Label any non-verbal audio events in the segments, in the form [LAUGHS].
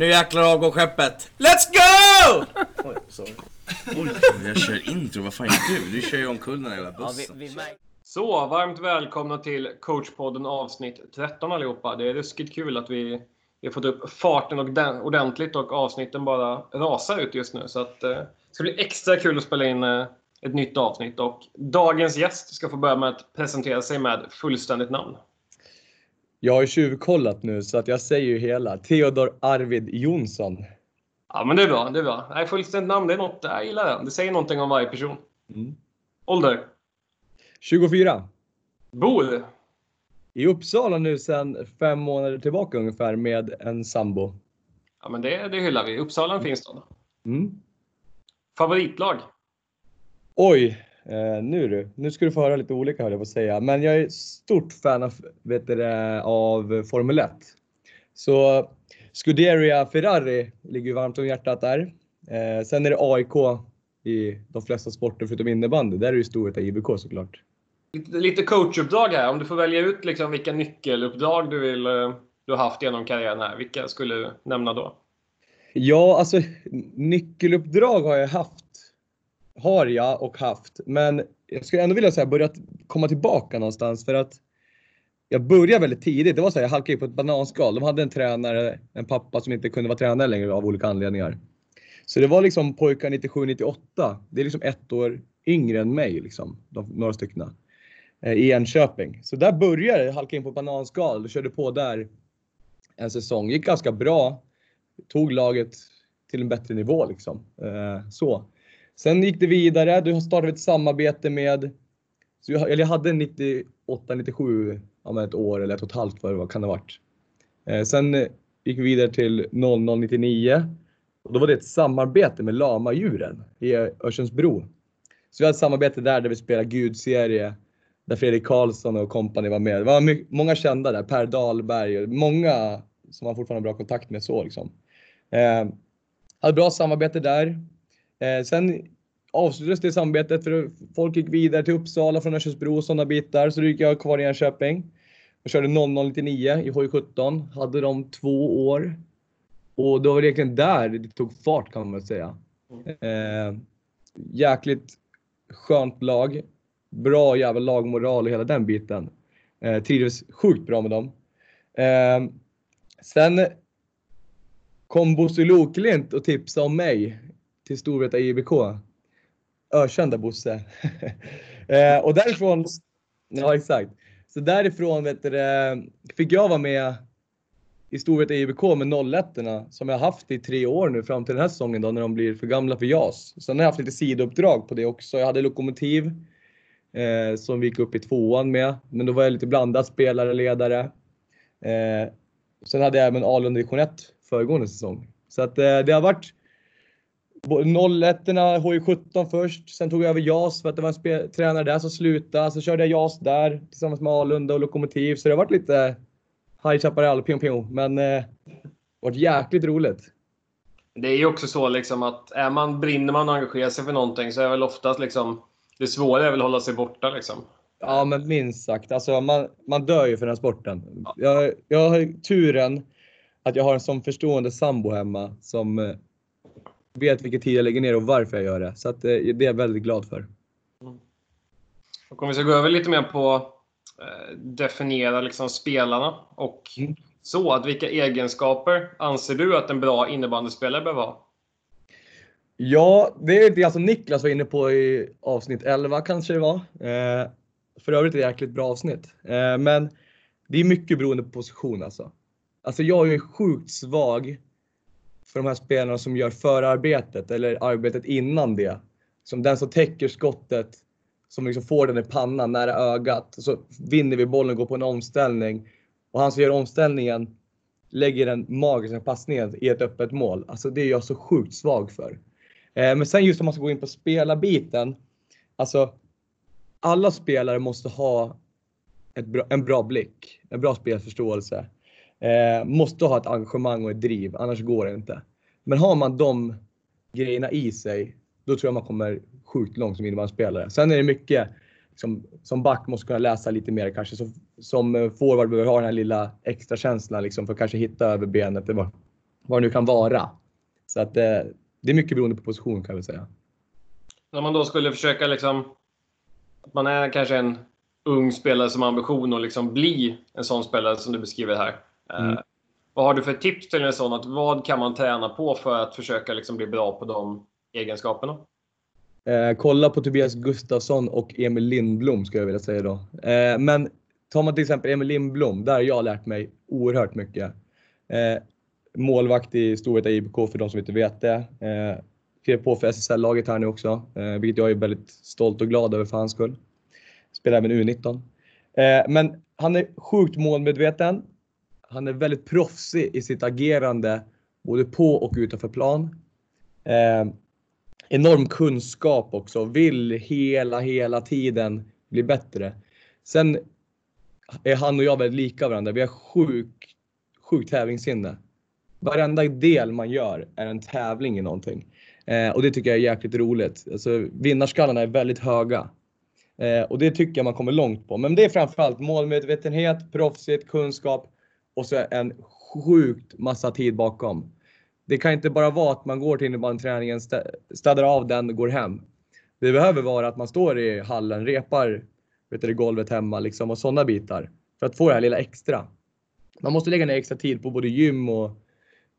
Nu jäklar avgår skeppet. Let's go! [LAUGHS] Oj, sorry. Oj, jag kör intro. Vad fan gör du? Du kör ju omkull den här jävla Ja, vi, bussen. vi. Så, varmt välkomna till coachpodden avsnitt 13 allihopa. Det är ruskigt kul att vi, vi har fått upp farten och ordentligt och avsnitten bara rasar ut just nu. Så att, eh, det ska bli extra kul att spela in eh, ett nytt avsnitt. Och dagens gäst ska få börja med att presentera sig med fullständigt namn. Jag har ju tjuvkollat nu så att jag säger ju hela. Theodor Arvid Jonsson. Ja, men det är bra. Det är bra. Nej, fullständigt namn, det är något, jag gillar det. Det säger någonting om varje person. Mm. Ålder? 24. Bor? I Uppsala nu sedan fem månader tillbaka ungefär med en sambo. Ja, men det, det hyllar vi. Uppsala är en fin stad. Mm. Favoritlag? Oj, eh, nu du. Nu ska du få höra lite olika höll jag på att säga. Men jag är stort fan av, vet du, av Formel 1. Så Scuderia Ferrari ligger ju varmt om hjärtat där. Eh, sen är det AIK i de flesta sporter förutom innebandy. Där är det ju Storvreta IBK såklart. Lite, lite coachuppdrag här. Om du får välja ut liksom vilka nyckeluppdrag du vill eh, du har haft genom karriären här. Vilka skulle du nämna då? Ja, alltså nyckeluppdrag har jag haft. Har jag och haft. Men jag skulle ändå vilja säga börja komma tillbaka någonstans för att jag började väldigt tidigt. Det var så här, jag halkade in på ett bananskal. De hade en tränare, en pappa som inte kunde vara tränare längre av olika anledningar. Så det var liksom pojkar 97, 98. Det är liksom ett år yngre än mig liksom. De, några stycken. Eh, I Enköping. Så där började jag halka in på ett bananskal och körde på där en säsong. Gick ganska bra tog laget till en bättre nivå liksom. Eh, så. Sen gick det vidare. Du startade ett samarbete med, så jag, eller jag hade 98, 97, ja, ett år eller ett och ett halvt vad det var, kan det ha varit. Eh, sen gick vi vidare till 0099. och då var det ett samarbete med Lamadjuren i Örsundsbro. Så vi hade ett samarbete där, där vi spelade gudserie där Fredrik Karlsson och kompani var med. Det var mycket, många kända där, Per Dahlberg och många som man fortfarande har bra kontakt med så liksom. Eh, hade bra samarbete där. Eh, sen avslutades det samarbetet för folk gick vidare till Uppsala från Örnsköldsbro och sådana bitar. Så då gick jag kvar i Enköping. Jag körde 0099 i HJ17. Hade de två år. Och då var det egentligen där det tog fart kan man väl säga. Eh, jäkligt skönt lag. Bra jävla lagmoral och hela den biten. Eh, trivdes sjukt bra med dem. Eh, sen kom Bosse Loklint och tipsade om mig till Storvreta IBK. Ökända Bosse. [LAUGHS] eh, och därifrån, ja exakt. Så därifrån vet du, fick jag vara med i Storvreta IBK med 01 som jag haft i tre år nu fram till den här säsongen då när de blir för gamla för JAS. Sen har jag haft lite sidouppdrag på det också. Jag hade Lokomotiv eh, som vi gick upp i tvåan med, men då var jag lite blandad spelare, ledare. Eh, sen hade jag även Alund division 1 föregående säsong. Så att eh, det har varit 01 HJ17 först, sen tog jag över JAS för att det var en tränare där som slutade. Så körde jag JAS där tillsammans med Alunda och Lokomotiv. Så det har varit lite High Chaparral, ping ping. Men eh, det har varit jäkligt roligt. Det är ju också så liksom att är man, brinner man och engagerar sig för någonting så är väl oftast liksom det svåra är väl att hålla sig borta liksom. Ja, men minst sagt. Alltså, man, man dör ju för den här sporten. Jag, jag har turen att jag har en sån förstående sambo hemma som eh, vet vilken tid jag lägger ner och varför jag gör det. Så att, eh, det är jag väldigt glad för. Och om vi ska gå över lite mer på eh, definiera liksom spelarna och Mm. så. Att vilka egenskaper anser du att en bra innebandyspelare bör ha? Ja, det är det alltså Niklas var inne på i avsnitt 11 kanske det var. Eh, för övrigt ett jäkligt bra avsnitt. Eh, men det är mycket beroende på position alltså. Alltså jag är sjukt svag för de här spelarna som gör förarbetet eller arbetet innan det. Som den som täcker skottet, som liksom får den i pannan nära ögat. Så vinner vi bollen, går på en omställning. Och han som gör omställningen lägger den magiska passningen i ett öppet mål. Alltså det är jag så sjukt svag för. Eh, men sen just om man ska gå in på spelarbiten. Alltså alla spelare måste ha ett bra, en bra blick, en bra spelförståelse. Eh, måste ha ett engagemang och ett driv, annars går det inte. Men har man de grejerna i sig, då tror jag man kommer sjukt långt som innebandyspelare. Sen är det mycket som, som back måste kunna läsa lite mer kanske. Som, som forward behöver ha den här lilla extra känslan liksom för att kanske hitta över benet. vad, vad det nu kan vara. Så att eh, det är mycket beroende på position kan jag väl säga. När man då skulle försöka liksom... Att man är kanske en ung spelare som har ambition att liksom bli en sån spelare som du beskriver här. Mm. Eh, vad har du för tips till en sån? Att vad kan man träna på för att försöka liksom bli bra på de egenskaperna? Eh, kolla på Tobias Gustafsson och Emil Lindblom skulle jag vilja säga då. Eh, men tar man till exempel Emil Lindblom, där har jag lärt mig oerhört mycket. Eh, målvakt i Storvreta IBK för de som inte vet det. Eh, skrev på för SSL-laget här nu också, eh, vilket jag är väldigt stolt och glad över för hans skull. Spelar även U19. Eh, men han är sjukt målmedveten. Han är väldigt proffsig i sitt agerande både på och utanför plan. Eh, enorm kunskap också, vill hela, hela tiden bli bättre. Sen är han och jag väldigt lika varandra. Vi har sjukt, sjuk tävlingssinne. Varenda del man gör är en tävling i någonting. Eh, och det tycker jag är jäkligt roligt. Alltså, vinnarskallarna är väldigt höga. Eh, och det tycker jag man kommer långt på. Men det är framförallt målmedvetenhet, proffsigt, kunskap och så en sjukt massa tid bakom. Det kan inte bara vara att man går till innebandyträningen, städar av den och går hem. Det behöver vara att man står i hallen, repar vet du, golvet hemma liksom, och sådana bitar. För att få det här lilla extra. Man måste lägga ner extra tid på både gym och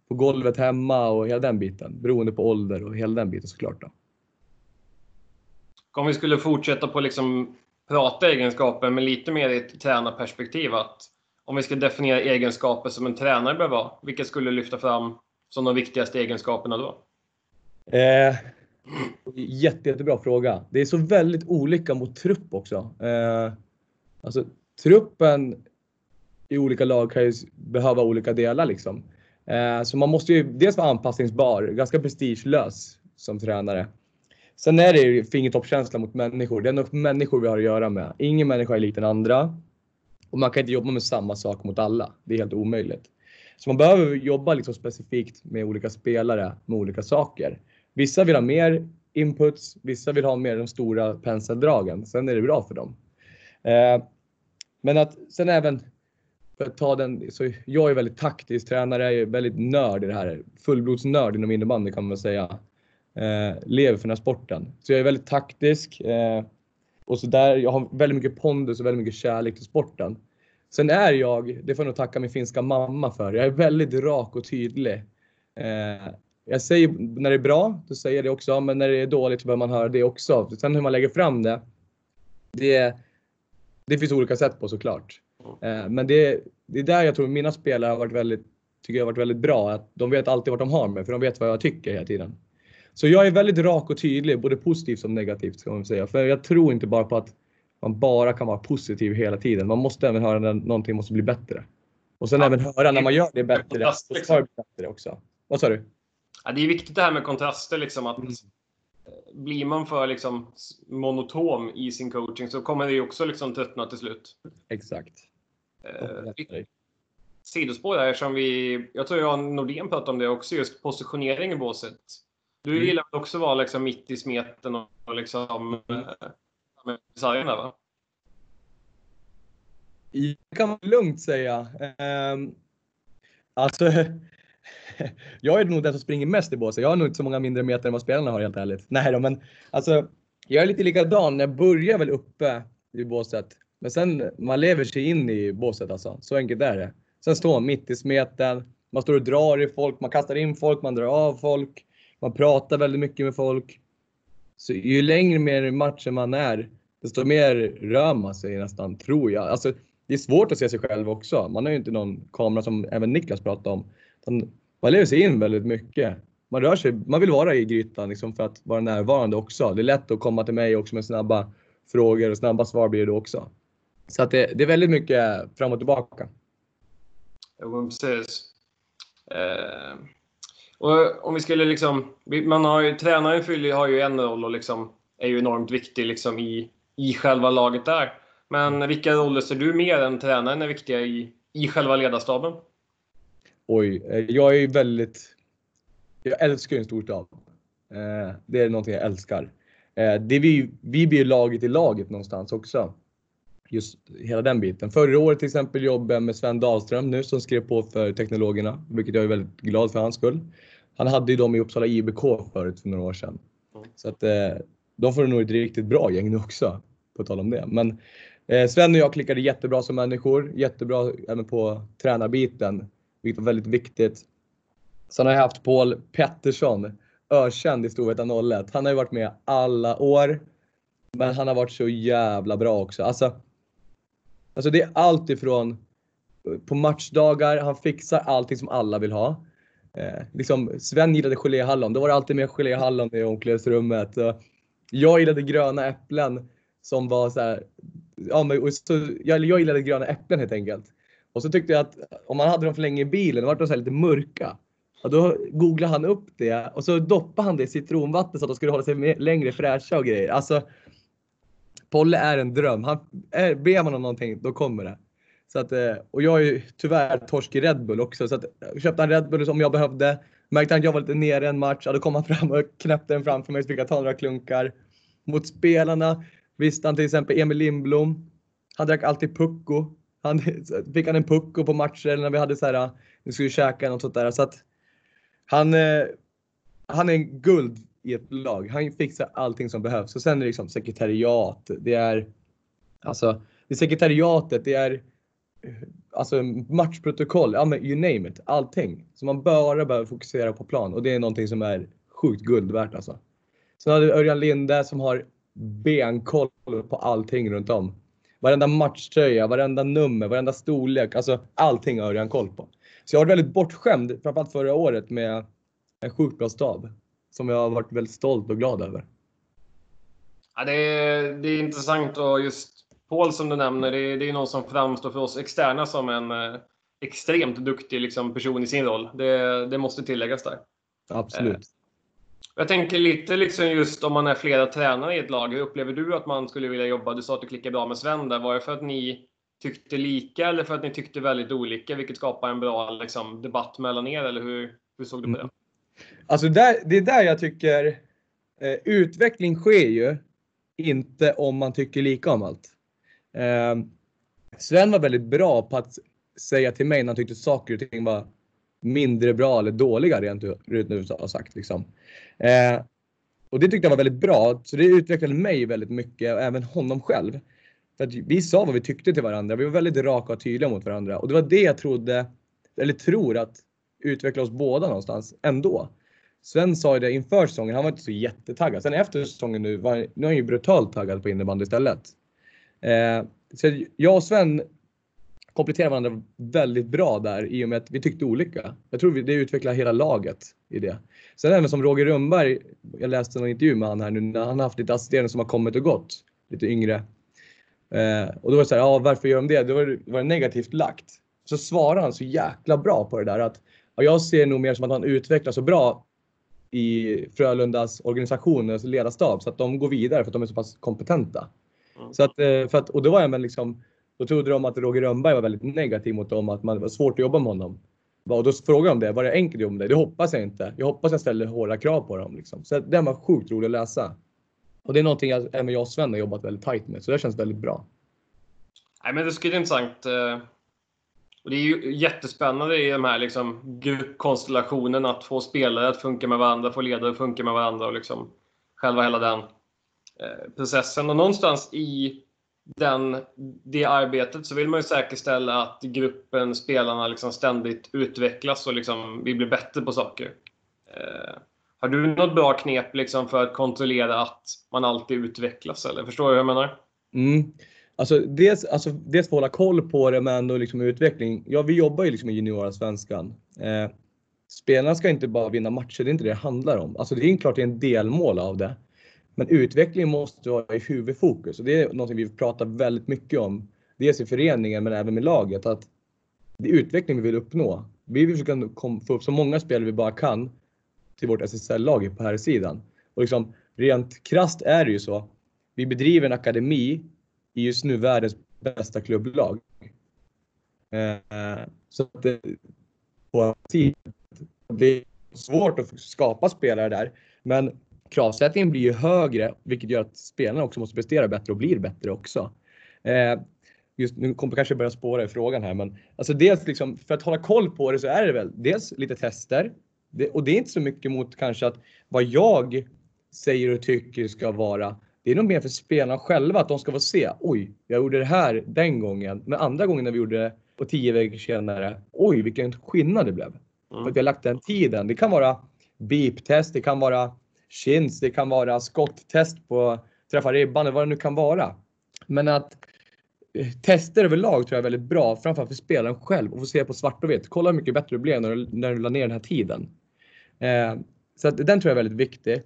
på golvet hemma och hela den biten. Beroende på ålder och hela den biten såklart. Då. Om vi skulle fortsätta på liksom prata egenskaper men lite mer i ett tränarperspektiv. Att om vi ska definiera egenskaper som en tränare behöver ha, vilka skulle du lyfta fram som de viktigaste egenskaperna då? Eh, jätte, jättebra fråga. Det är så väldigt olika mot trupp också. Eh, alltså, truppen i olika lag kan ju behöva olika delar liksom. Eh, så man måste ju dels vara anpassningsbar, ganska prestigelös som tränare. Sen är det ju fingertoppskänsla mot människor. Det är nog människor vi har att göra med. Ingen människa är lik den andra. Och man kan inte jobba med samma sak mot alla. Det är helt omöjligt. Så man behöver jobba liksom specifikt med olika spelare med olika saker. Vissa vill ha mer inputs, vissa vill ha mer de stora penseldragen. Sen är det bra för dem. Eh, men att sen även för att ta den, så jag är väldigt taktisk tränare, jag är väldigt nörd i det här. Fullblodsnörd inom innebandy kan man säga. Eh, lever för den här sporten. Så jag är väldigt taktisk. Eh, och så där, jag har väldigt mycket pondus och väldigt mycket kärlek till sporten. Sen är jag, det får jag nog tacka min finska mamma för, jag är väldigt rak och tydlig. Eh, jag säger när det är bra, då säger jag det också, men när det är dåligt så behöver man höra det också. Sen hur man lägger fram det, det, det finns olika sätt på såklart. Eh, men det, det är där jag tror mina spelare har varit väldigt, tycker jag har varit väldigt bra. Att de vet alltid vart de har mig, för de vet vad jag tycker hela tiden. Så jag är väldigt rak och tydlig, både positivt som negativt ska man säga. För jag tror inte bara på att man bara kan vara positiv hela tiden. Man måste även höra när någonting måste bli bättre. Och sen Ja. även höra när man gör det bättre. Liksom. ska det bättre också. Vad sa du? Ja, det är viktigt det här med kontraster. Liksom, att Mm. Blir man för liksom, monotom i sin coaching så kommer det ju också liksom, tröttna till slut. Exakt. Eh, sidospår här som vi, jag tror jag och Nordén pratade om det också, just positionering i båset. Du Mm. gillar väl också att vara liksom mitt i smeten och liksom Mm. eh, med sargen där va? Det kan man lugnt säga. Ehm, alltså, [LAUGHS] jag är nog den som springer mest i båset. Jag har nog inte så många mindre meter än vad spelarna har helt ärligt. Nej då, men alltså, jag är lite likadan. Jag börjar väl uppe i båset. Men sen, man lever sig in i båset alltså. Så enkelt är det. Sen står man mitt i smeten. Man står och drar i folk, man kastar in folk, man drar av folk. Man pratar väldigt mycket med folk. Så ju längre mer i matchen man är, desto mer rör man sig nästan, tror jag. Alltså, det är svårt att se sig själv också. Man har ju inte någon kamera som även Niklas pratade om. Man lever sig in väldigt mycket. Man rör sig, man vill vara i grytan liksom för att vara närvarande också. Det är lätt att komma till mig också med snabba frågor och snabba svar blir det då också. Så att det, det är väldigt mycket fram och tillbaka. Jo, precis. Eh, och eh, om vi skulle liksom, man har ju, tränaren fyller, har ju en roll och liksom är ju enormt viktig liksom i, i själva laget där. Men vilka roller ser du mer än tränaren är viktiga i, i själva ledarstaben? Oj, eh, jag är ju väldigt... Jag älskar ju en stor stab. Eh, det är någonting jag älskar. Det vi, vi blir ju laget i laget någonstans också just hela den biten. Förra året till exempel jobbade jag med Sven Dahlström nu som skrev på för Teknologerna, vilket jag är väldigt glad för hans skull. Han hade ju dem i Uppsala IBK förut för några år sedan. Så att eh, de får nog ett riktigt bra gäng nu också, på tal om det. Men eh, Sven och jag klickade jättebra som människor, jättebra även på tränarbiten, vilket var väldigt viktigt. Sen har jag haft Paul Pettersson, ökänd i Storvreta 01. Han har ju varit med alla år. Men han har varit så jävla bra också. Alltså, alltså det är allt ifrån eh, på matchdagar, han fixar allting som alla vill ha. Eh, liksom, Sven gillade geléhallon, då var det alltid med geléhallon i omklädningsrummet. Jag gillade gröna äpplen som var så här, ja, men, och så, jag, jag gillade gröna äpplen helt enkelt. Och så tyckte jag att om man hade dem för länge i bilen, då var de så här lite mörka. Och då googlade han upp det och så doppade han det i citronvatten så att de skulle hålla sig mer, längre fräscha och grejer. Alltså, Polle är en dröm. Han, är, ber man om någonting, då kommer det. Så att, eh, och jag är ju tyvärr torsk i Red Bull också. Så att, jag köpte han Red Bull som jag behövde. Märkte att jag var lite nere en match. Ja, då kom han fram och knäppte den framför mig så fick jag ta några klunkar. Mot spelarna visste han till exempel Emil Lindblom. Han drack alltid pucko. Han [LAUGHS] fick han en pucko på matcher eller när vi hade så här, eh, vi skulle käka något sånt där. Så att han, han är en guld i ett lag. Han fixar allting som behövs. Och sen är det liksom sekretariat. Det är alltså det är sekretariatet. Det är alltså matchprotokoll. Ja, men you name it. Allting. Så man bara behöver fokusera på plan och det är någonting som är sjukt guld värt alltså. Sen har du Örjan Linde som har benkoll på allting runt om. Varenda matchtröja, varenda nummer, varenda storlek. Alltså allting har Örjan koll på. Så jag har varit väldigt bortskämd, framförallt förra året med en sjukt bra stab. Som jag har varit väldigt stolt och glad över. Ja, det, är, det är intressant och just Paul som du nämner, det är, det är någon som framstår för oss externa som en eh, extremt duktig liksom, person i sin roll. Det, det måste tilläggas där. Absolut. Eh, jag tänker lite liksom just om man är flera tränare i ett lag. Hur upplever du att man skulle vilja jobba? Du sa att du klickade bra med Sven där. Var det för att ni tyckte lika eller för att ni tyckte väldigt olika? Vilket skapar en bra liksom, debatt mellan er, eller hur, hur såg du på det? Mm. Alltså där, det är där jag tycker eh, utveckling sker ju inte om man tycker lika om allt. Eh, Sven var väldigt bra på att säga till mig när han tyckte saker och ting var mindre bra eller dåliga rent ut har sagt. Liksom. Eh, och det tyckte jag var väldigt bra. Så det utvecklade mig väldigt mycket och även honom själv. För att vi sa vad vi tyckte till varandra. Vi var väldigt raka och tydliga mot varandra. Och det var det jag trodde, eller tror att utveckla oss båda någonstans ändå. Sven sa ju det inför säsongen, han var inte så jättetaggad. Sen efter säsongen nu, var, nu är han ju brutalt taggad på innebandy istället. Eh, så jag och Sven kompletterar varandra väldigt bra där i och med att vi tyckte olika. Jag tror det utvecklar hela laget i det. Sen även som Roger Rönnberg, jag läste en intervju med han här nu när han har haft lite assisterande som har kommit och gått, lite yngre. Eh, och då var det så här, ja varför gör de det? Då var det, var det negativt lagt. Så svarar han så jäkla bra på det där att ja, jag ser nog mer som att han utvecklas så bra i Frölundas organisation, alltså ledarstab, så att de går vidare för att de är så pass kompetenta. Mm. Så att, eh, för att, och då var jag liksom, då trodde de att Roger Rönnberg var väldigt negativ mot dem, att man var svårt att jobba med honom. Och då frågade de det, var det enkelt att jobba med dig? Det hoppas jag inte. Jag hoppas jag ställer hårda krav på dem. Liksom. Så den var sjukt rolig att läsa. Och det är någonting jag, även jag och Sven har jobbat väldigt tajt med, så det känns väldigt bra. Nej, men det skulle vara intressant. Och det är ju jättespännande i de här liksom, gruppkonstellationen att få spelare att funka med varandra, få ledare att funka med varandra och liksom själva hela den eh, processen. Och någonstans i den, det arbetet så vill man ju säkerställa att gruppen, spelarna liksom ständigt utvecklas och liksom vi blir bättre på saker. Eh, har du något bra knep liksom för att kontrollera att man alltid utvecklas? Eller förstår du hur jag menar? Mm. Alltså dels, alltså dels få hålla koll på det men ändå liksom utveckling. Ja, vi jobbar ju liksom i juniorallsvenskan. Eh, spelarna ska inte bara vinna matcher, det är inte det det handlar om. Alltså det är klart det är en delmål av det. Men utveckling måste vara i huvudfokus och det är något vi pratar väldigt mycket om. Dels i föreningen men även med laget att det är utveckling vi vill uppnå. Vi vill försöka få upp så många spelare vi bara kan till vårt SSL-lag på här sidan. Och liksom, rent krast är det ju så. Vi bedriver en akademi i just nu världens bästa klubblag. Eh, så att det, på det är svårt att skapa spelare där. Men kravsättningen blir ju högre, vilket gör att spelarna också måste prestera bättre och blir bättre också. Eh, just nu kommer kanske börja spåra i frågan här, men alltså dels liksom för att hålla koll på det så är det väl dels lite tester det, och det är inte så mycket mot kanske att vad jag säger och tycker ska vara. Det är nog mer för spelarna själva att de ska få se. Oj, jag gjorde det här den gången, men andra gången när vi gjorde det och tio veckor senare. Oj, vilken skillnad det blev. Mm. För att vi har lagt den tiden. Det kan vara beep-test, det kan vara chins, det kan vara skotttest på träffa ribban eller vad det nu kan vara. Men att eh, tester överlag tror jag är väldigt bra, framförallt för spelaren själv och få se på svart och vitt. Kolla hur mycket bättre det blev när du, när du la ner den här tiden. Eh, så att den tror jag är väldigt viktig.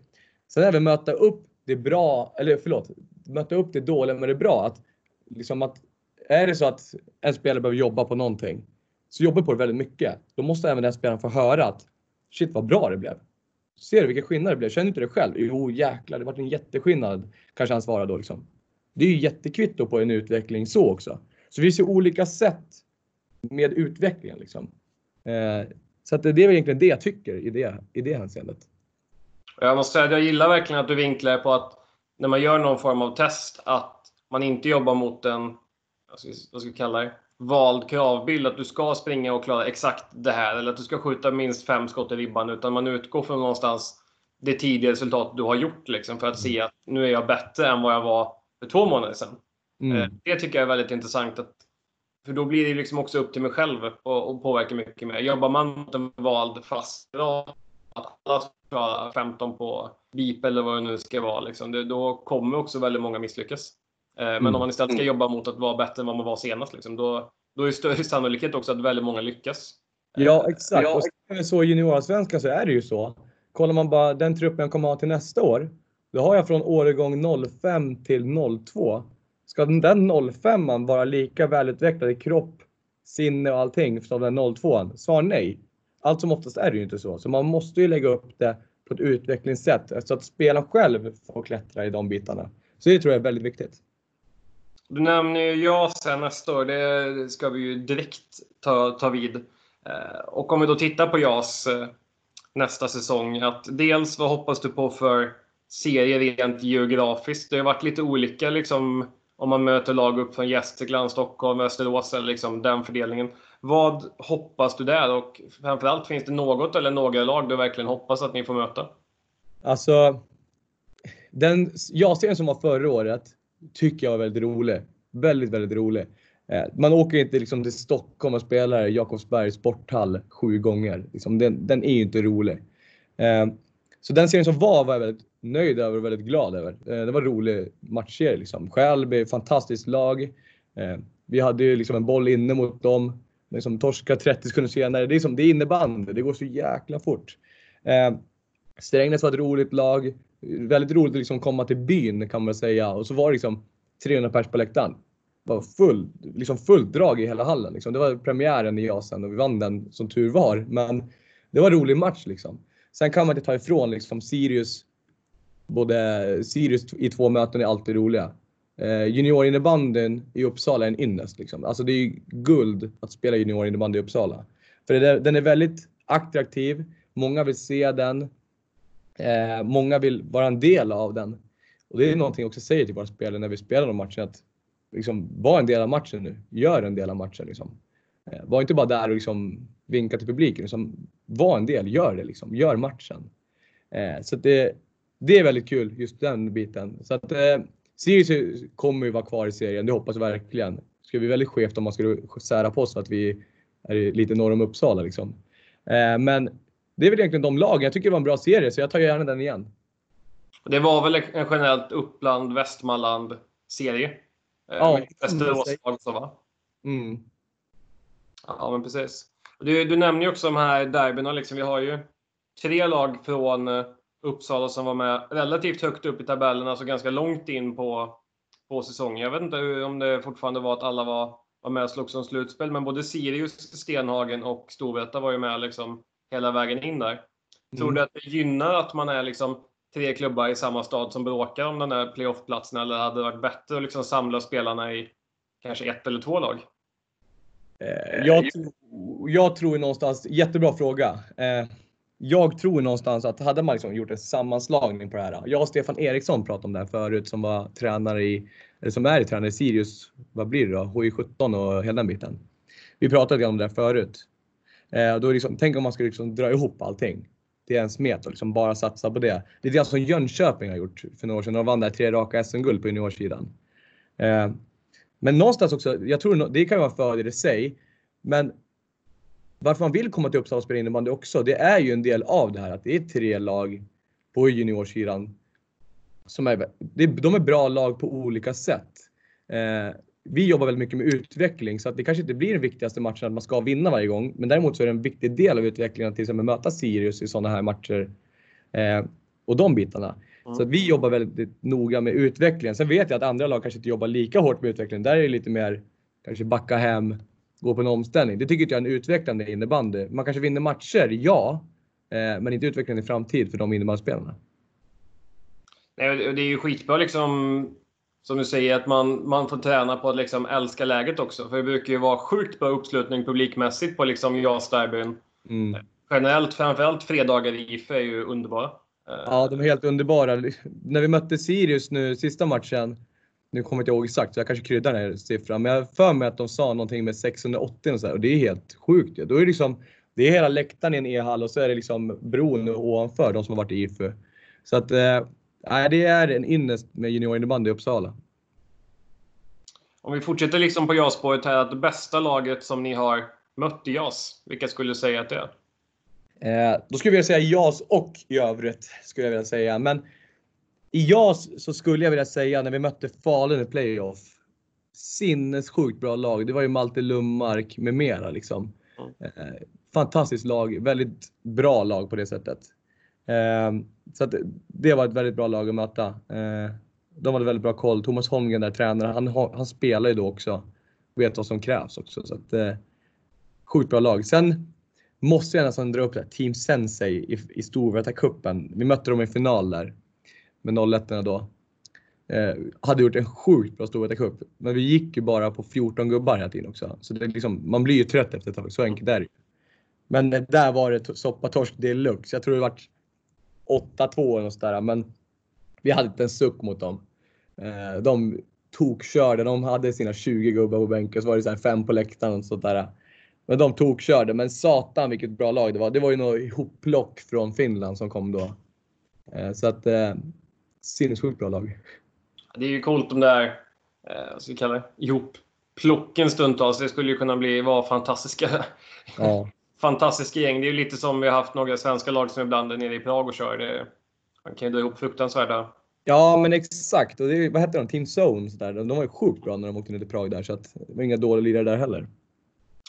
Sen även möta upp det bra, eller förlåt, möta upp det dåliga med det bra. Att, liksom att, är det så att en spelare behöver jobba på någonting, så jobbar på det väldigt mycket. Då måste även den spelaren få höra att shit vad bra det blev. Ser du vilken skillnad det blev? Känner inte det själv? Jo jäklar, det vart en jätteskillnad. Kanske han svarar då liksom. Det är ju jättekvitto på en utveckling så också. Så vi ser olika sätt med utvecklingen liksom. Eh, så att det är egentligen det jag tycker i det, i det hänseendet. Jag måste säga att jag gillar verkligen att du vinklar på att när man gör någon form av test att man inte jobbar mot en, vad ska vi kalla det, vald kravbild att du ska springa och klara exakt det här eller att du ska skjuta minst fem skott i ribban utan man utgår från någonstans det tidigare resultat du har gjort liksom, för att se att nu är jag bättre än vad jag var för två månader sedan. Mm. Eh, det tycker jag är väldigt intressant. Att, för då blir det liksom också upp till mig själv och, och påverkar mycket mer. Jobbar man mot en vald fast att alla ska klara 15 på BIP eller vad det nu ska vara, liksom, det, då kommer också väldigt många misslyckas. Eh, men mm. om man istället ska jobba mot att vara bättre än vad man var senast, liksom, då, då är det större [LAUGHS] sannolikhet också att väldigt många lyckas. Ja, eh, exakt. Ja. Och så i juniorsvenskan så är det ju så. Kollar man bara den truppen jag kommer ha till nästa år, då har jag från årgång 05 till 02. Ska den 05 vara lika välutvecklad i kropp, sinne och allting som den 02? Svar nej. Allt som oftast är det ju inte så. Så man måste ju lägga upp det på ett utvecklingssätt så att spelaren själv får klättra i de bitarna. Så det tror jag är väldigt viktigt. Du nämner ju JAS nästa år. Det ska vi ju direkt ta, ta vid. Eh, och om vi då tittar på JAS eh, nästa säsong. Att dels vad hoppas du på för serie rent geografiskt? Det har varit lite olika liksom, om man möter lag upp från Gästrikland, Stockholm, Västerås eller liksom den fördelningen. Vad hoppas du där? Och framförallt, finns det något eller några lag du verkligen hoppas att ni får möta? Alltså, den ja-serien som var förra året tycker jag var väldigt rolig. Väldigt, väldigt rolig. Eh, man åker inte liksom till Stockholm och spelar Jakobsbergs sporthall sju gånger. Liksom, den, den, är ju inte rolig. Eh, så den serien som var var jag väldigt nöjd över och väldigt glad över. Eh, det var en rolig matchserie. Liksom. Skälby, fantastiskt lag. Vi hade ju liksom en boll inne mot dem. Liksom torska 30 sekunder senare. Det är, som, det är innebandy. Det går så jäkla fort. Eh, Strängnäs var ett roligt lag väldigt roligt att liksom komma till byn kan man säga. Och så var det liksom 300 pers på läktaren. Det var full, liksom fullt drag i hela hallen. Liksom. Det var premiären i Jasen och vi vann den som tur var. Men det var en rolig match liksom. Sen kan man inte ta ifrån liksom Sirius. Både Sirius i två möten är alltid roliga. Eh, juniorinnebandyn i Uppsala är en ynnest. Liksom. Alltså det är ju guld att spela juniorinnebandy i Uppsala. För det, den är väldigt attraktiv. Många vill se den. Eh, många vill vara en del av den. Och det är någonting jag också säger till våra spelare när vi spelar de matcherna. Att liksom, var en del av matchen nu. Gör en del av matchen. Liksom. Eh, var inte bara där och liksom, vinka till publiken. Liksom, var en del, gör det. Liksom. Gör matchen. Eh, så det, det är väldigt kul, just den biten. Så att eh, Sirius kommer ju vara kvar i serien, det hoppas jag verkligen. Det skulle bli väldigt skevt om man skulle sära på oss för att vi är lite norr om Uppsala. Liksom. Eh, men det är väl egentligen de lagen. Jag tycker det var en bra serie, så jag tar gärna den igen. Det var väl en generellt Uppland, Västmanland serie? Eh, ja, Västerås också va? Mm. Ja, men precis. Du, du nämner ju också de här derbyna. Liksom. Vi har ju tre lag från eh, Uppsala som var med relativt högt upp i tabellen, alltså ganska långt in på, på säsongen. Jag vet inte om det fortfarande var att alla var, var med och slogs om slutspel, men både Sirius, Stenhagen och Storvreta var ju med liksom hela vägen in där. Tror mm. du att det gynnar att man är liksom tre klubbar i samma stad som bråkar om den där playoffplatsen eller hade det varit bättre att liksom samla spelarna i kanske ett eller två lag? Eh, jag, jag tror någonstans, jättebra fråga. Jag tror någonstans att hade man liksom gjort en sammanslagning på det här. Jag och Stefan Eriksson pratade om det här förut som var tränare i, eller som är tränare i Sirius, vad blir det då? HI17 och hela den biten. Vi pratade om det här förut. Eh, då liksom, tänk om man skulle liksom dra ihop allting till en smet och liksom bara satsa på det. Det är det som Jönköping har gjort för några år sedan. De vann där tre raka SM-guld på juniorsidan. Eh, men någonstans också, jag tror det kan vara en fördel i sig. Men varför man vill komma till Uppsala och spela innebandy också, det är ju en del av det här att det är tre lag på juniorsidan. Som är, de är bra lag på olika sätt. Eh, vi jobbar väldigt mycket med utveckling så att det kanske inte blir den viktigaste matchen att man ska vinna varje gång. Men däremot så är det en viktig del av utvecklingen att till exempel möta Sirius i sådana här matcher. Eh, och de bitarna. Mm. Så att vi jobbar väldigt noga med utvecklingen. Sen vet jag att andra lag kanske inte jobbar lika hårt med utvecklingen. Där är det lite mer kanske backa hem, gå på en omställning. Det tycker inte jag är en utvecklande innebandy. Man kanske vinner matcher, ja. Eh, men inte utvecklande i framtid för de innebandyspelarna. Nej, det är ju skitbra liksom som du säger, att man, man får träna på att liksom älska läget också. För det brukar ju vara sjukt bra uppslutning publikmässigt på liksom JAS-derbyn. Mm. Generellt, framförallt fredagar i IF är ju underbara. Ja, de är helt underbara. När vi mötte Sirius nu sista matchen, nu kommer jag inte ihåg exakt så jag kanske kryddar den här siffran, men jag för mig att de sa någonting med 680 och så här, och det är helt sjukt. Ja. Då är det liksom, det är hela läktaren i en e-hall och så är det liksom bron ovanför de som har varit i IFU. Så att eh, det är en ynnest med juniorinnebandy i Uppsala. Om vi fortsätter liksom på JAS-spåret här, att det bästa laget som ni har mött i JAS, vilka skulle du säga att det är? Eh, då skulle jag vilja säga JAS och i övrigt, skulle jag vilja säga. Men i JAS så skulle jag vilja säga när vi mötte Falun i playoff. Sinnessjukt bra lag. Det var ju Malte Lundmark med mera liksom. Mm. Fantastiskt lag, väldigt bra lag på det sättet. Eh, så det var ett väldigt bra lag att möta. Eh, de hade väldigt bra koll. Thomas Holmgren där tränare, han, han spelar ju då också. Vet vad som krävs också. Så att, sjukt bra lag. Sen måste jag nästan dra upp det Team Sensei i, i Storvreta-cupen. Vi mötte dem i final där med 01 då. Eh, hade gjort en sjukt bra Storvreta Cup. Men vi gick ju bara på 14 gubbar hela tiden också. Så det är liksom, man blir ju trött efter ett tag, så enkelt är det Men eh, där var det soppatorsk deluxe. Jag tror det var 8-2 eller sådär. Men vi hade inte en suck mot dem. Eh, de tokkörde. De hade sina 20 gubbar på bänken, så var det så här fem på läktaren och sånt där. Men de tokkörde. Men satan vilket bra lag det var. Det var ju något ihopplock från Finland som kom då. Eh, så att eh, sinnessjukt bra lag. Det är ju coolt de där, eh, vad ska vi kalla det, ihopplocken stundtals. Det skulle ju kunna bli, vara fantastiska. Ja. [LAUGHS] fantastiska gäng. Det är ju lite som vi har haft några svenska lag som ibland är nere i Prag och kör. Det, man kan ju dra ihop fruktansvärda Ja, men exakt. Och det, vad hette de? Team Zone. Så där. De var ju sjukt bra när de åkte ner till Prag där, så att det var inga dåliga lirare där heller.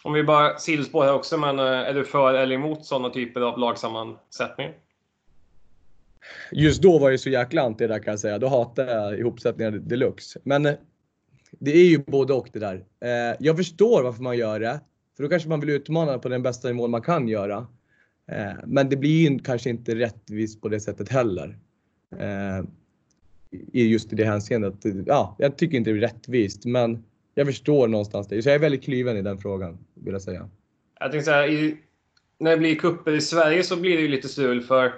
Om vi bara sidospår här också, men eh, är du för eller emot sådana typer av lagsammansättningar? Just då var jag så jäkla anti det där kan jag säga. Då hatade jag ihopsättningar deluxe. Men eh, det är ju både och det där. Eh, jag förstår varför man gör det. För då kanske man vill utmana på den bästa nivån man kan göra. Eh, men det blir ju kanske inte rättvist på det sättet heller i just i det hänseendet. Ja, jag tycker inte det är rättvist, men jag förstår någonstans det. Så jag är väldigt kliven i den frågan, vill jag säga. Jag tänkte så här, i, när det blir kupper i Sverige så blir det ju lite strul för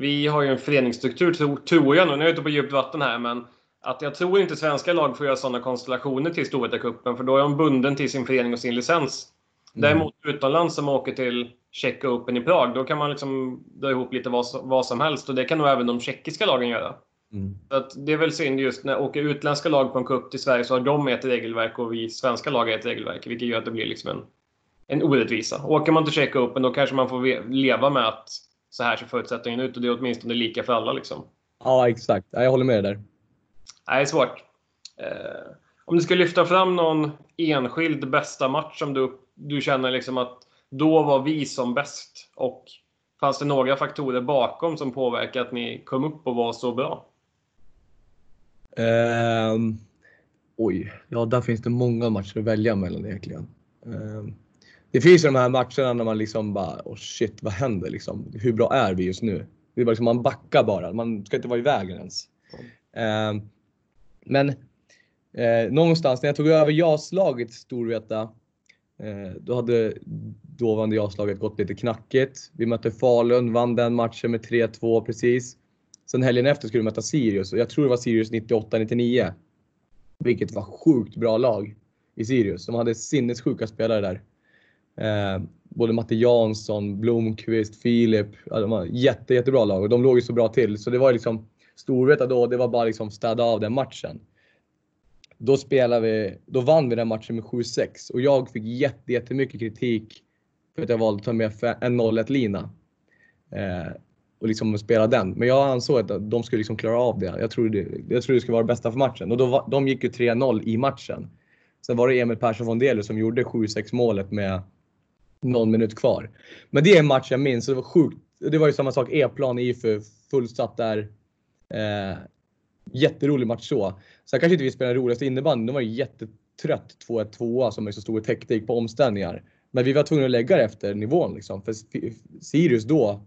vi har ju en föreningsstruktur, tror jag nu. Nu är jag ute på djupt vatten här, men att jag tror inte svenska lag får göra sådana konstellationer till Storvreta-cupen, för då är de bunden till sin förening och sin licens. Mm. Däremot utomlands som åker till Czech Open i Prag, då kan man liksom dra ihop lite vad, vad som helst och det kan nog även de tjeckiska lagen göra. Mm. att det är väl synd just när åker utländska lag på en cup till Sverige så har de ett regelverk och vi svenska lag har ett regelverk. Vilket gör att det blir liksom en, en orättvisa. Åker man till Check Open då kanske man får leva med att så här ser förutsättningen ut och det är åtminstone lika för alla. Liksom. Ja, exakt. Jag håller med dig där. Nej, det är svårt. Eh, om du ska lyfta fram någon enskild bästa match som du, du känner liksom att då var vi som bäst och fanns det några faktorer bakom som påverkade att ni kom upp och var så bra? Um, oj, ja där finns det många matcher att välja mellan egentligen. Um, det finns ju de här matcherna när man liksom bara, oh shit vad händer liksom? Hur bra är vi just nu? Det är bara liksom, man backar bara, man ska inte vara i vägen ens. Um, men eh, någonstans när jag tog över JAS-laget Storvreta Eh, då hade dåvarande JAS-laget gått lite knackigt. Vi mötte Falun, vann den matchen med 3-2 precis. Sen helgen efter skulle vi möta Sirius och jag tror det var Sirius 98-99. Vilket var sjukt bra lag i Sirius. De hade sinnessjuka spelare där. Eh, både Matte Jansson, Blomqvist, Filip. Ja, de var jätte, jättebra lag och de låg ju så bra till. Så det var liksom Storvreta då, det var bara liksom städa av den matchen. Då spelade vi, då vann vi den matchen med 7-6 och jag fick jätte, jättemycket kritik för att jag valde att ta med en 0-1 lina. Eh, och liksom spela den. Men jag ansåg att de skulle liksom klara av det. Jag trodde, jag trodde det skulle vara det bästa för matchen och då de gick ju 3-0 i matchen. Sen var det Emil Persson von Delu som gjorde 7-6 målet med någon minut kvar. Men det är en match jag minns och det var sjukt. Det var ju samma sak, E-plan, IFU, fullsatt där. Eh, jätterolig match så. Sen kanske inte vi spelade roligaste innebandyn. De var ju jättetrött 2-1 2 som är så stor teknik på omställningar. Men vi var tvungna att lägga det efter nivån liksom. För Sirius då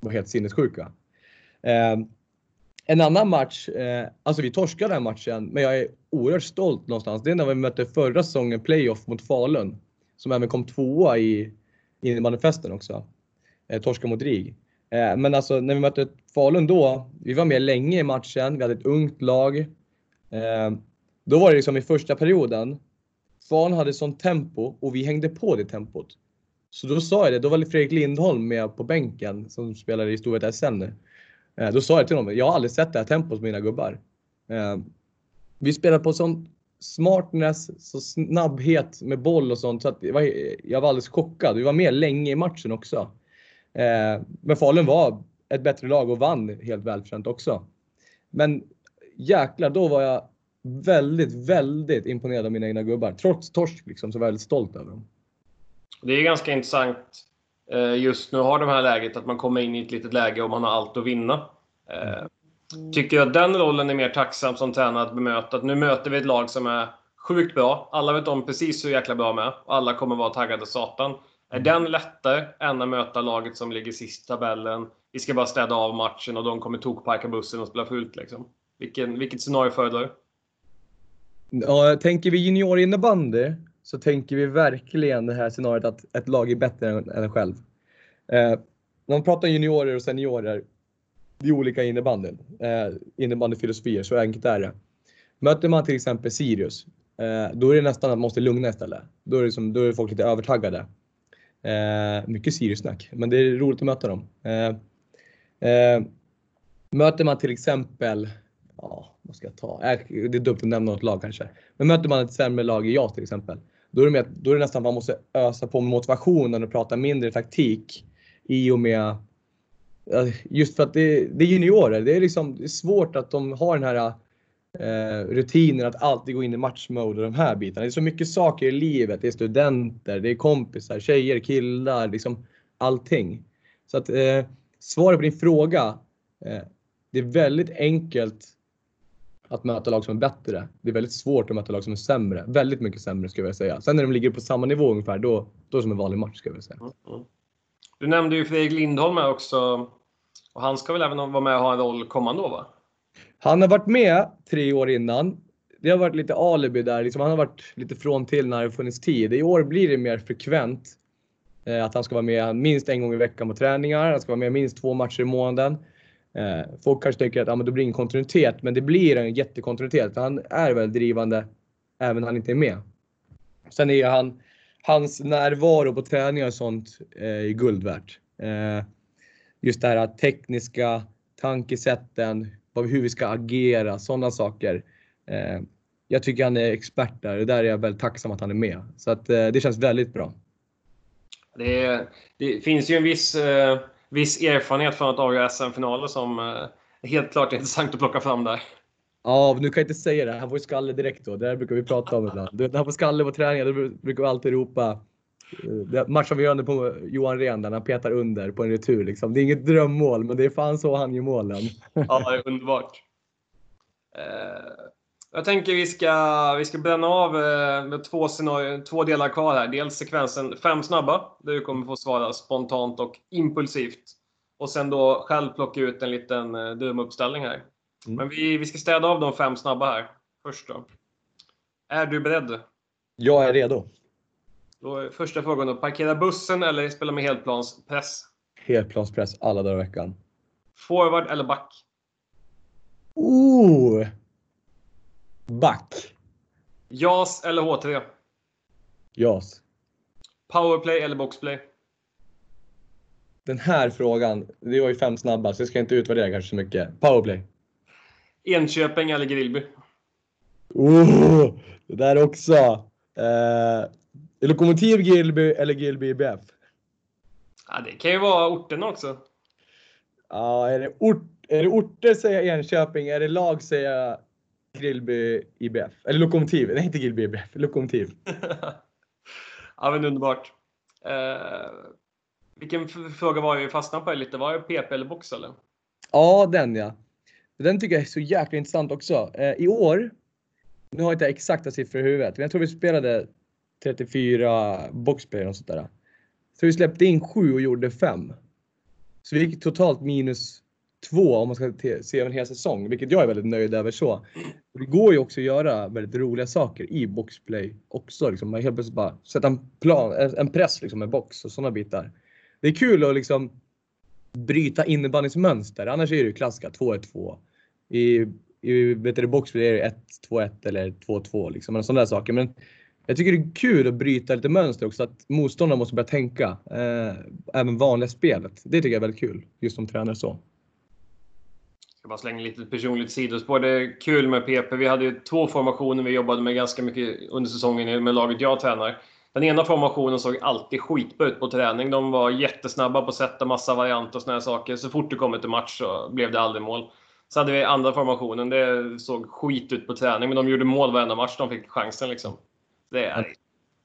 var helt sinnessjuka. Eh, en annan match, eh, alltså vi torskade den matchen, men jag är oerhört stolt någonstans. Det är när vi mötte förra säsongen playoff mot Falun. Som även kom tvåa i manifesten också. Eh, torska mot RIG. Eh, men alltså när vi mötte Falun då, vi var med länge i matchen, vi hade ett ungt lag. Eh, då var det liksom i första perioden, Falun hade sånt tempo och vi hängde på det tempot. Så då sa jag det, då var Fredrik Lindholm med på bänken som spelade i Storvreta SM nu. Eh, då sa jag till honom, jag har aldrig sett det här tempot på mina gubbar. Eh, vi spelade på sånt smartness, så snabbhet med boll och sånt så att jag var, jag var alldeles chockad. Vi var med länge i matchen också. Eh, men Falun var ett bättre lag och vann helt välförtjänt också. Men jäklar, då var jag väldigt, väldigt imponerad av mina egna gubbar. Trots torsk liksom, så var jag väldigt stolt över dem. Det är ganska intressant eh, just nu har de här läget att man kommer in i ett litet läge och man har allt att vinna. Mm tycker jag att den rollen är mer tacksam som tränare att bemöta. Att nu möter vi ett lag som är sjukt bra. Alla vet om precis hur jäkla bra med. Alla kommer vara taggade satan. Är den lättare än att möta laget som ligger sist i tabellen? Vi ska bara städa av matchen och de kommer tokparka bussen och spela fullt. Liksom. Vilken, vilket scenario föredrar du? Ja, tänker vi juniorinnebandy så tänker vi verkligen det här scenariot att ett lag är bättre än, en själv. Eh, när man pratar juniorer och seniorer, det är olika innebanden. Eh, innebandyfilosofier, så enkelt är det. Möter man till exempel Sirius, eh, då är det nästan att man måste lugna istället. Då är, det som, då är folk lite övertaggade. Eh, mycket Sirius-snack, men det är roligt att möta dem. Eh, eh, möter man till exempel, ja, vad ska jag ta? Äh, det är dumt att nämna något lag kanske. Men möter man ett sämre lag i JAS till exempel, då är det, med, då är det nästan att man måste ösa på motivationen och prata mindre taktik i och med Just för att det, det är juniorer. Det är, liksom, det är svårt att de har den här eh, rutinen att alltid gå in i matchmode och de här bitarna. Det är så mycket saker i livet. Det är studenter, det är kompisar, tjejer, killar, liksom allting. Så att eh, svaret på din fråga. Eh, det är väldigt enkelt att möta lag som är bättre. Det är väldigt svårt att möta lag som är sämre. Väldigt mycket sämre skulle jag säga. Sen när de ligger på samma nivå ungefär, då, då är det som en vanlig match skulle jag säga. Mm, mm. Du nämnde ju Fredrik Lindholm här också. Och han ska väl även vara med och ha en roll kommande år va? Han har varit med tre år innan. Det har varit lite alibi där. Liksom han har varit lite från till när det funnits tid. I år blir det mer frekvent. Eh, att han ska vara med minst en gång i veckan på träningar. Han ska vara med minst två matcher i månaden. Eh, folk kanske tycker att ah, men det blir ingen kontinuitet, men det blir en jättekontinuitet. Han är väldigt drivande även när han inte är med. Sen är han, hans närvaro på träningar och sånt eh, guld värt. Eh, just det här tekniska tankesätten, hur vi ska agera, sådana saker. Eh, jag tycker han är expert där och där är jag väldigt tacksam att han är med. Så att, eh, det känns väldigt bra. Det, det finns ju en viss, eh, viss erfarenhet från att avgöra SM-finaler som helt klart är intressant att plocka fram där. Ja, nu kan jag inte säga det. Han får ju skalle direkt då. Det här brukar vi prata om ibland. Han får skalle på träningen, då brukar vi alltid ropa Matchavgörande på Johan Rehn där han petar under på en retur. Liksom. Det är inget drömmål, men det är fan så han gör målen. Ja, det är underbart. Eh, jag tänker vi ska, vi ska bränna av eh, med två, två delar kvar här. Dels sekvensen fem snabba, där du kommer få svara spontant och impulsivt. Och sen då själv plocka ut en liten eh, drömuppställning här. Mm. Men vi, vi ska städa av de fem snabba här först då. Är du beredd? Jag är redo. Då är första frågan då. Parkera bussen eller spela med helplanspress? Helplanspress alla dagar i veckan. Forward eller back? Ooh! Back. JAS eller H3? JAS. Powerplay eller boxplay? Den här frågan, det var ju fem snabba så jag ska inte utvärdera kanske så mycket. Powerplay. Enköping eller Grillby? Oh, det där också. Eh, Lokomotiv Gilby eller Gilby IBF? Ja, det kan ju vara orterna också. Ja, är det, ort, är det orter säger jag Enköping, är det lag säger jag Grillby IBF. Eller Lokomotiv, nej inte Grillby IBF, Lokomotiv. [LAUGHS] ja, men underbart. Eh, vilken fråga var vi fastnade på lite? Var det PP eller box eller? Ja, den ja. Den tycker jag är så jäkla intressant också. Eh, I år, nu har jag inte exakta siffror i huvudet, men jag tror vi spelade 34 boxplay och sånt där. Så vi släppte in 7 och gjorde 5. Så vi gick totalt minus 2 om man ska se över en hel säsong, vilket jag är väldigt nöjd över så. Och det går ju också att göra väldigt roliga saker i boxplay också. Liksom. Man helt plötsligt bara sätta en plan, en press liksom med box och sådana bitar. Det är kul att liksom bryta innebandys mönster. Annars är det ju klassiska 2-1-2. I, i vet du, boxplay är det 1-2-1 eller 2-2 liksom. Sådana där saker. Men jag tycker det är kul att bryta lite mönster också. Att motståndarna måste börja tänka. Eh, även vanliga spelet. Det tycker jag är väldigt kul. Just som tränare så. Jag ska bara slänga lite personligt sidospår. Det är kul med PP. Vi hade ju två formationer vi jobbade med ganska mycket under säsongen med laget jag tränar. Den ena formationen såg alltid skitbra ut på träning. De var jättesnabba på att sätta massa varianter och såna här saker. Så fort det kom till match så blev det aldrig mål. Så hade vi andra formationen. Det såg skit ut på träning, men de gjorde mål varenda match de fick chansen. Liksom. Det är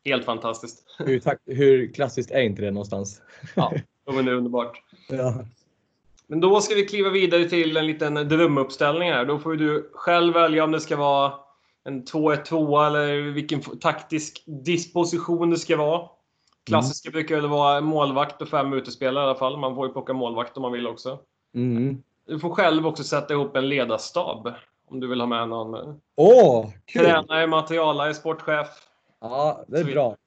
helt fantastiskt. Hur, hur klassiskt är inte det någonstans? [LAUGHS] Ja, men det är underbart. Ja. Men då ska vi kliva vidare till en liten drömuppställning här. Då får du själv välja om det ska vara en 2-1-2 eller vilken taktisk disposition det ska vara. Klassiska brukar väl vara målvakt och fem utespelare i alla fall. Man får ju plocka målvakt om man vill också. Mm. Du får själv också sätta ihop en ledarstab. Om du vill ha med någon eh, Åh, kul! tränare, materialare, sportchef. Ja, det är vi- bra.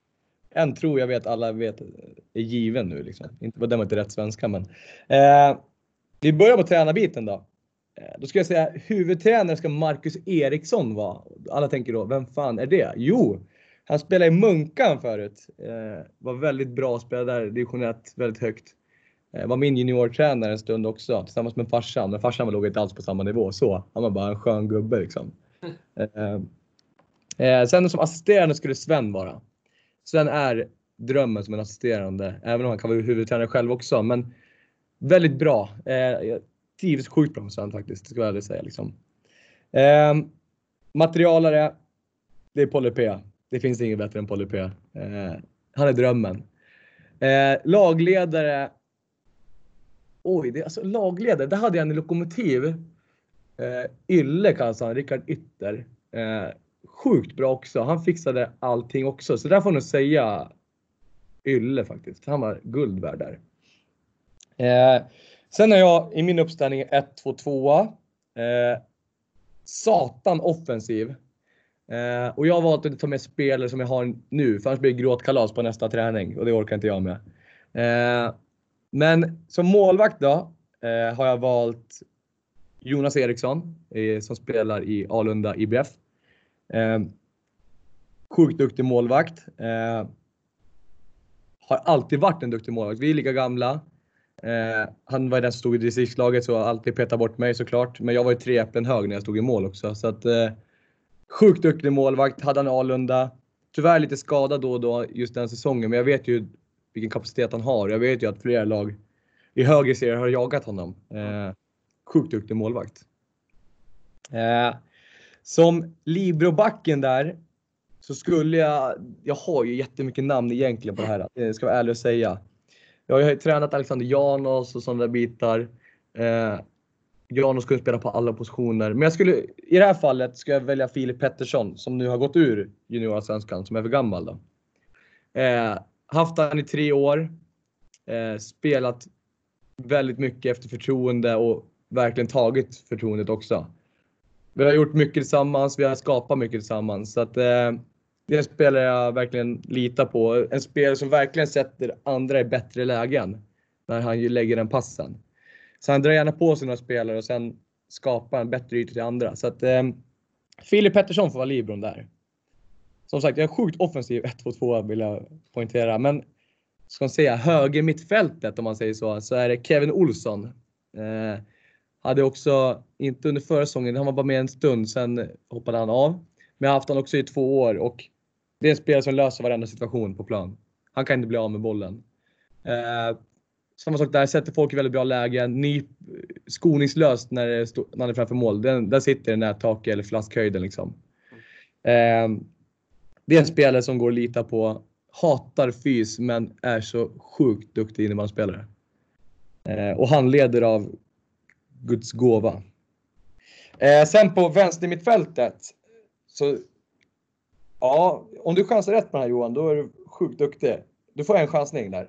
En tror jag vet alla vet är given nu liksom. Inte på den var inte rätt svenska men. Eh, vi börjar på tränarbiten då. Eh, då ska jag säga huvudtränare ska Marcus Eriksson vara. Alla tänker då, vem fan är det? Jo, han spelade i Munkan förut. Eh, var väldigt bra, spelade där division 1 väldigt högt. Eh, var min juniortränare en stund också tillsammans med farsan. Men farsan låg inte alls på samma nivå så. Han var bara en skön gubbe liksom. Eh, sen som assisterande skulle Sven vara. Sven är drömmen som en assisterande, även om han kan vara huvudtränare själv också. Men väldigt bra. Eh, jag trivs sjukt bra med Sven faktiskt, det ska jag ärligt säga. Liksom. Eh, materialare, det är Polly P. Det finns inget bättre än Polly P. Eh, han är drömmen. Eh, lagledare. Oj, det, alltså lagledare, Där hade jag en i Lokomotiv. Eh, Ylle kallas han, Rickard Ytter. Eh, sjukt bra också. Han fixade allting också. Så där får jag nog säga Ylle faktiskt. Han var guld värd där. Eh, sen har jag i min uppställning 1-2-2. Eh, satan offensiv. Eh, och jag har valt att inte ta med spelare som jag har nu, för annars blir det gråtkalas på nästa träning och det orkar inte jag med. Eh, men som målvakt då eh, har jag valt Jonas Eriksson eh, som spelar i Alunda IBF. Eh, sjukt duktig målvakt. Eh, har alltid varit en duktig målvakt. Vi är lika gamla. Eh, han var den som stod i distriktslaget så alltid petade bort mig såklart. Men jag var ju tre äpplen hög när jag stod i mål också. Så att, eh, sjukt duktig målvakt hade han i Alunda. Tyvärr lite skadad då och då just den säsongen. Men jag vet ju vilken kapacitet han har. Jag vet ju att flera lag i högre serier har jagat honom. Eh, sjukt duktig målvakt. Eh, som Librobacken där så skulle jag, jag har ju jättemycket namn egentligen på det här, det ska jag vara ärlig och säga. Jag har ju tränat Alexander Janos och sådana där bitar. Eh, Janos skulle spela på alla positioner, men jag skulle, i det här fallet ska jag välja Filip Pettersson som nu har gått ur juniorsvenskan, som är för gammal då. Eh, haft han i tre år, eh, spelat väldigt mycket efter förtroende och verkligen tagit förtroendet också. Vi har gjort mycket tillsammans, vi har skapat mycket tillsammans. Så att, eh, Det är en spelare jag verkligen litar på. En spelare som verkligen sätter andra i bättre lägen när han ju lägger den passen. Så han drar gärna på sig några spelare och sen skapar en bättre yta till andra. Så att eh, Filip Pettersson får vara libron där. Som sagt, jag är sjukt offensiv 1-2-2 vill jag poängtera. Men ska man säga höger mittfältet om man säger så, så är det Kevin Olsson. Eh, hade också, inte under förra säsongen, han var bara med en stund, sen hoppade han av. Men jag har haft honom också i två år och det är en spelare som löser varenda situation på plan. Han kan inte bli av med bollen. Eh, samma sak där, sätter folk i väldigt bra lägen. Ny, eh, skoningslöst när, det stå, när han är framför mål. Den, där sitter den där taket eller flaskhöjden liksom. Eh, det är en spelare som går att lita på. Hatar fys men är så sjukt duktig innebandyspelare. Eh, och han leder av Guds gåva. Eh, sen på vänstermittfältet så Ja, om du chansar rätt på den här Johan, då är du sjukt duktig. Du får en chansning där.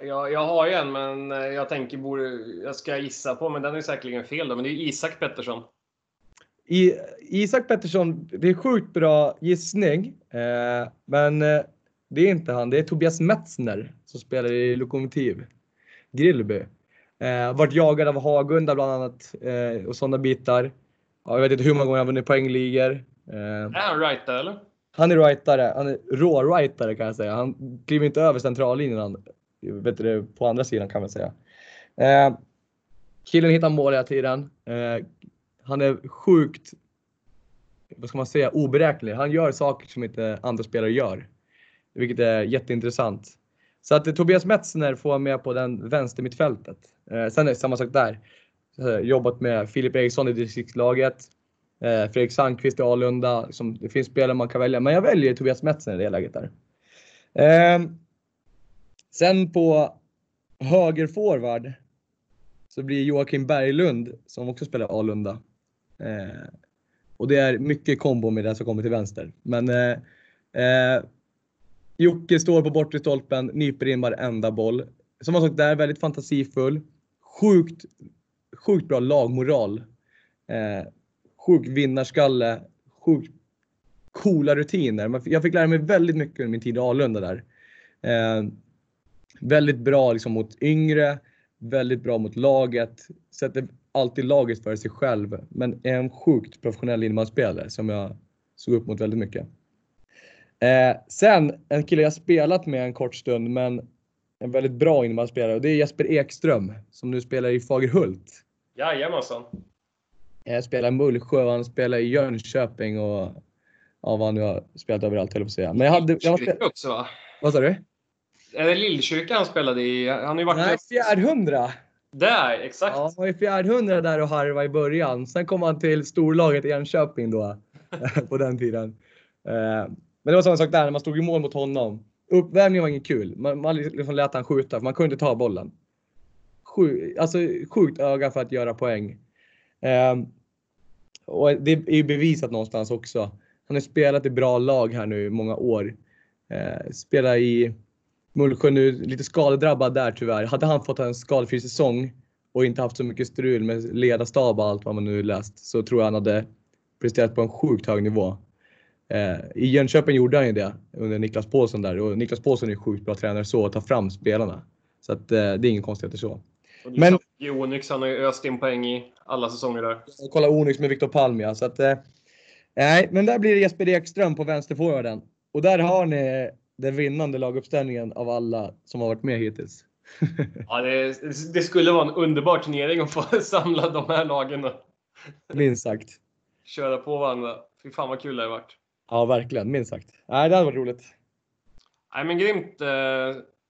Jag, jag har ju en, men eh, jag tänker borde, jag ska gissa på, men den är säkerligen fel då. Men det är Isak Pettersson. I, Isak Pettersson, det är sjukt bra gissning. Eh, men eh, det är inte han. Det är Tobias Metzner som spelar i Lokomotiv. Grillby. Eh, varit jagad av Hagunda bland annat eh, och sådana bitar. Ja, jag vet inte hur många gånger han vunnit poängligor. Eh, Är han right där, eller? Han är rightare, han är rå-rightare kan jag säga. Han kliver inte över centrallinjen han, vet du, på andra sidan kan man säga. Eh, killen hittar mål hela tiden. Eh, han är sjukt, vad ska man säga, oberäknelig. Han gör saker som inte andra spelare gör. Vilket är jätteintressant. Så att Tobias Metzner får med på den vänstermittfältet. Eh, sen är det samma sak där. Eh, jobbat med Filip Eriksson i distriktslaget. Eh, Fredrik Sandqvist i Alunda. Som, det finns spelare man kan välja, men jag väljer Tobias Metzner i det läget där. Eh, sen på högerforward så blir Joakim Berglund som också spelar Alunda. Eh, och det är mycket kombo med det som kommer till vänster. Men eh, eh, Jocke står på bortre stolpen, nyper in varenda boll. Som sagt där, väldigt fantasifull. Sjukt, sjukt bra lagmoral. Eh, sjuk vinnarskalle, sjukt coola rutiner. Jag fick lära mig väldigt mycket under min tid i Alunda där. Eh, väldigt bra liksom mot yngre, väldigt bra mot laget. Sätter alltid laget före sig själv. Men är en sjukt professionell innebandyspelare som jag såg upp mot väldigt mycket. Eh, sen en kille jag spelat med en kort stund men en väldigt bra innebandyspelare och det är Jesper Ekström som nu spelar i Fagerhult. Jajamensan. Han spelar i Mullsjö och han spelar i Jönköping och ja, vad han nu har spelat överallt höll jag på att säga. Men jag hade... Jag Lillkyrka också va? vad sa du? Är det Lillkyrka han spelade i? Han har ju varit... Nej, Fjärdhundra. Där, exakt. Ja, han var i Fjärdhundra där och harva i början. Sen kom han till storlaget i Jönköping då. [LAUGHS] på den tiden. Men det var samma sak där när man stod i mål mot honom. Uppvärmningen var inget kul. Man, man liksom lät han skjuta för man kunde inte ta bollen. Sjuk, alltså sjukt öga för att göra poäng. Um, och det är ju bevisat någonstans också. Han har spelat i bra lag här nu i många år. Uh, spelar i Mullsjö nu, lite skadedrabbad där tyvärr. Hade han fått en skadefri säsong och inte haft så mycket strul med ledarstab och allt vad man nu läst så tror jag han hade presterat på en sjukt hög nivå. Uh, I Jönköping gjorde han ju det under Niklas Paulsson där och Niklas Paulsson är ju sjukt bra tränare så att ta fram spelarna. Så att uh, det är ingen konstigheter så. Men Onyx, han har ju öst in poäng i alla säsonger där. Och kolla Onyx med Viktor Palm ja. Så att, eh, nej, men där blir det Jesper Ekström på vänsterforwarden. Och där har ni den vinnande laguppställningen av alla som har varit med hittills. [LAUGHS] ja, det, det, skulle vara en underbar turnering att få [LAUGHS] samla de här lagen minst sagt. köra på varandra. Fy fan vad kul det har varit. Ja, verkligen. Minst sagt. Nej, det hade varit roligt. Nej, men grymt.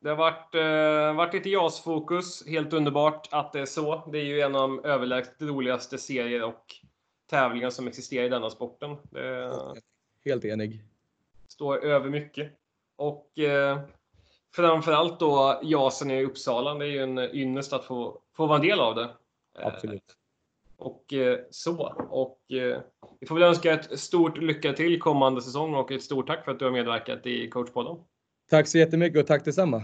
Det har varit, eh, varit lite JAS-fokus. Helt underbart att det är så. Det är ju en av de överlägset roligaste serier och tävlingar som existerar i denna sporten. Det Helt enig. Står över mycket. Och eh, framförallt då JASen i Uppsala. Det är ju en ynnest att få, få vara en del av det. Absolut. Och eh, så. Och eh, vi får väl önska ett stort lycka till kommande säsong och ett stort tack för att du har medverkat i coachpodden. Tack så jättemycket och tack detsamma.